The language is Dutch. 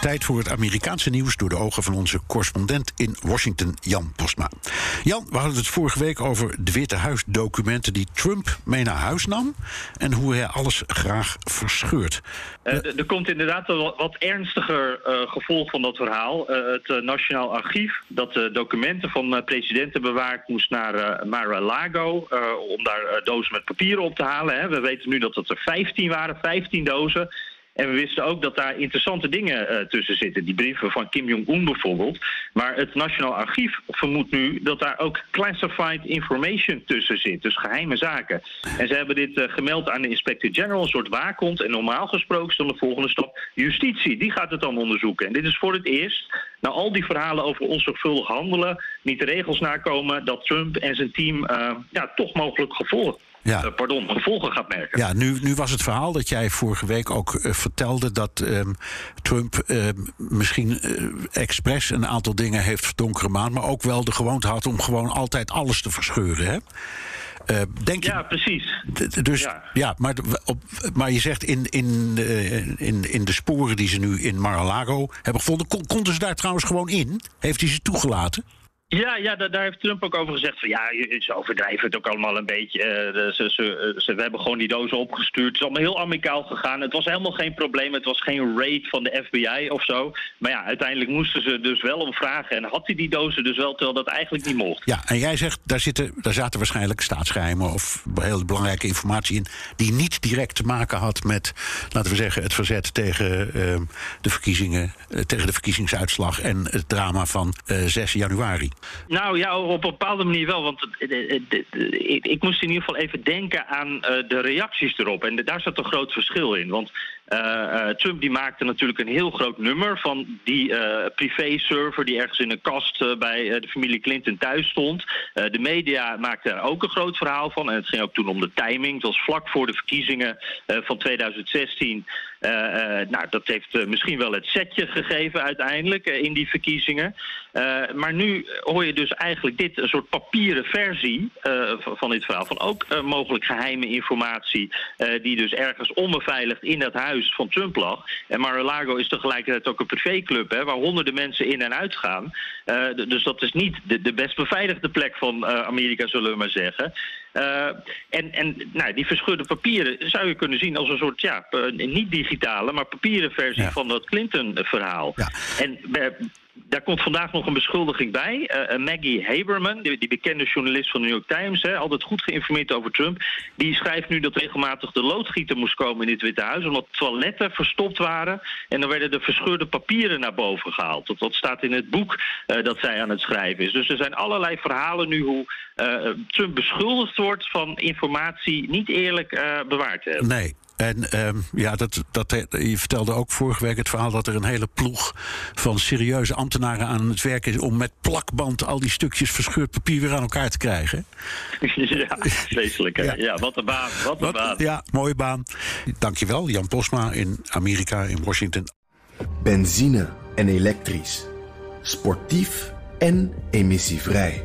Tijd voor het Amerikaanse nieuws door de ogen van onze correspondent in Washington, Jan Postma. Jan, we hadden het vorige week over de Witte Huisdocumenten die Trump mee naar huis nam en hoe hij alles graag verscheurt. Uh, er komt inderdaad een wat ernstiger uh, gevolg van dat verhaal. Uh, het Nationaal Archief, dat de documenten van presidenten bewaart, moest naar Mar-a-Lago om daar dozen met papieren op te halen. Hè. We weten nu dat het er 15 waren, 15 dozen. En we wisten ook dat daar interessante dingen uh, tussen zitten. Die brieven van Kim Jong-un bijvoorbeeld. Maar het Nationaal Archief vermoedt nu dat daar ook classified information tussen zit. Dus geheime zaken. En ze hebben dit uh, gemeld aan de inspector-general, een soort waakhond. En normaal gesproken is dan de volgende stap justitie. Die gaat het dan onderzoeken. En dit is voor het eerst, na al die verhalen over onzorgvuldig handelen... niet de regels nakomen dat Trump en zijn team uh, ja, toch mogelijk gevolgd ja. Uh, pardon, gevolgen gaat merken. Ja, nu, nu was het verhaal dat jij vorige week ook uh, vertelde dat um, Trump uh, misschien expres een aantal dingen heeft verdonkere maan, maar ook wel de gewoonte had om gewoon altijd alles te verscheuren. Hè? Denk ja, precies. Dus ja, ja maar, op, maar je zegt in, in, in, in de sporen die ze nu in Mar-a-Lago hebben gevonden, kon, konden ze daar trouwens gewoon in? Heeft hij ze toegelaten? Ja, ja daar, heeft Trump ook over gezegd van ja, ze overdrijven het ook allemaal een beetje. Uh, ze, ze, ze, we hebben gewoon die dozen opgestuurd. Het is allemaal heel amicaal gegaan. Het was helemaal geen probleem. Het was geen raid van de FBI of zo. Maar ja, uiteindelijk moesten ze dus wel om vragen. En had hij die dozen dus wel, terwijl dat eigenlijk niet mocht. Ja, en jij zegt, daar, zitten, daar zaten waarschijnlijk staatsgeheimen of heel belangrijke informatie in... die niet direct te maken had met, laten we zeggen, het verzet tegen uh, de verkiezingen... Uh, tegen de verkiezingsuitslag en het drama van 6 januari. Nou ja, op een bepaalde manier wel. Want ik moest in ieder geval even denken aan de reacties erop. En daar zat een groot verschil in. Want Trump die maakte natuurlijk een heel groot nummer van die uh, privé-server die ergens in een kast bij de familie Clinton thuis stond. de media maakten er ook een groot verhaal van. En het ging ook toen om de timing. Het was vlak voor de verkiezingen van 2016. nou, dat heeft misschien wel het setje gegeven uiteindelijk in die verkiezingen. maar nu hoor je dus eigenlijk dit, een soort papieren versie van dit verhaal. Van ook mogelijk geheime informatie die dus ergens onbeveiligd in dat huis van Trump lag. En Mar-a-Lago is tegelijkertijd ook een privéclub hè, waar honderden mensen in en uit gaan. Uh, dus dat is niet de, de best beveiligde plek van uh, Amerika, zullen we maar zeggen. Uh, en en nou, die verschudde papieren zou je kunnen zien als een soort, ja, niet digitale, maar papieren versie ja. van dat Clinton-verhaal. Ja. En daar komt vandaag nog een beschuldiging bij. Uh, Maggie Haberman, die, die, bekende journalist van de New York Times, hè, altijd goed geïnformeerd over Trump, die schrijft nu dat regelmatig de loodgieter moest komen in het Witte Huis, omdat toiletten verstopt waren. En dan werden de verscheurde papieren naar boven gehaald. Dat, dat staat in het boek dat zij aan het schrijven is. Dus er zijn allerlei verhalen nu hoe Trump beschuldigd wordt van informatie niet eerlijk bewaard te hebben. Nee. En um, ja, dat, dat, je vertelde ook vorige week het verhaal dat er een hele ploeg van serieuze ambtenaren aan het werk is om met plakband al die stukjes verscheurd papier weer aan elkaar te krijgen. Ja, vreselijk. Ja. ja, wat een baan. Wat een wat, baan. Ja, mooie baan. Dankjewel, Jan Posma in Amerika, in Washington. Benzine en elektrisch. Sportief en emissievrij.